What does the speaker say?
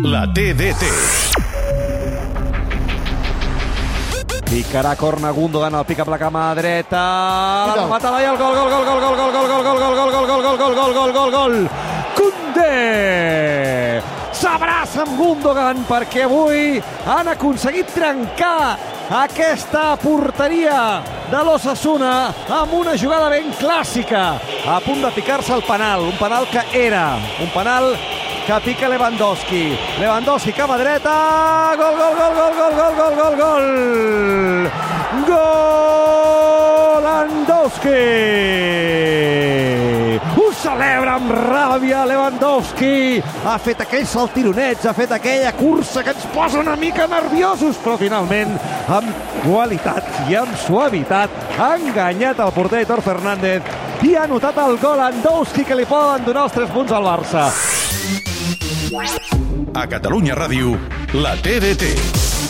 La TDT. Picarà corna Gundogan, el pica amb la cama dreta, la remata i el gol, gol, gol, gol, gol, gol, gol, gol, gol, gol, gol, gol, gol, gol, gol, gol, gol, gol, gol, Koundé! S'abraça amb Gundogan perquè avui han aconseguit trencar aquesta porteria de l'Ossassuna amb una jugada ben clàssica, a punt de picar-se el penal, un penal que era, un penal que pica Lewandowski. Lewandowski, cama dreta, gol, gol, gol, gol, gol, gol, gol, gol, gol. Golandowski! Ho celebra amb ràbia Lewandowski. Ha fet aquells saltironets, ha fet aquella cursa que ens posa una mica nerviosos, però finalment, amb qualitat i amb suavitat, ha enganyat el porter Hitor Fernández i ha notat el gol Andowski que li poden donar els 3 punts al Barça. A Catalunya Ràdio, la TDT.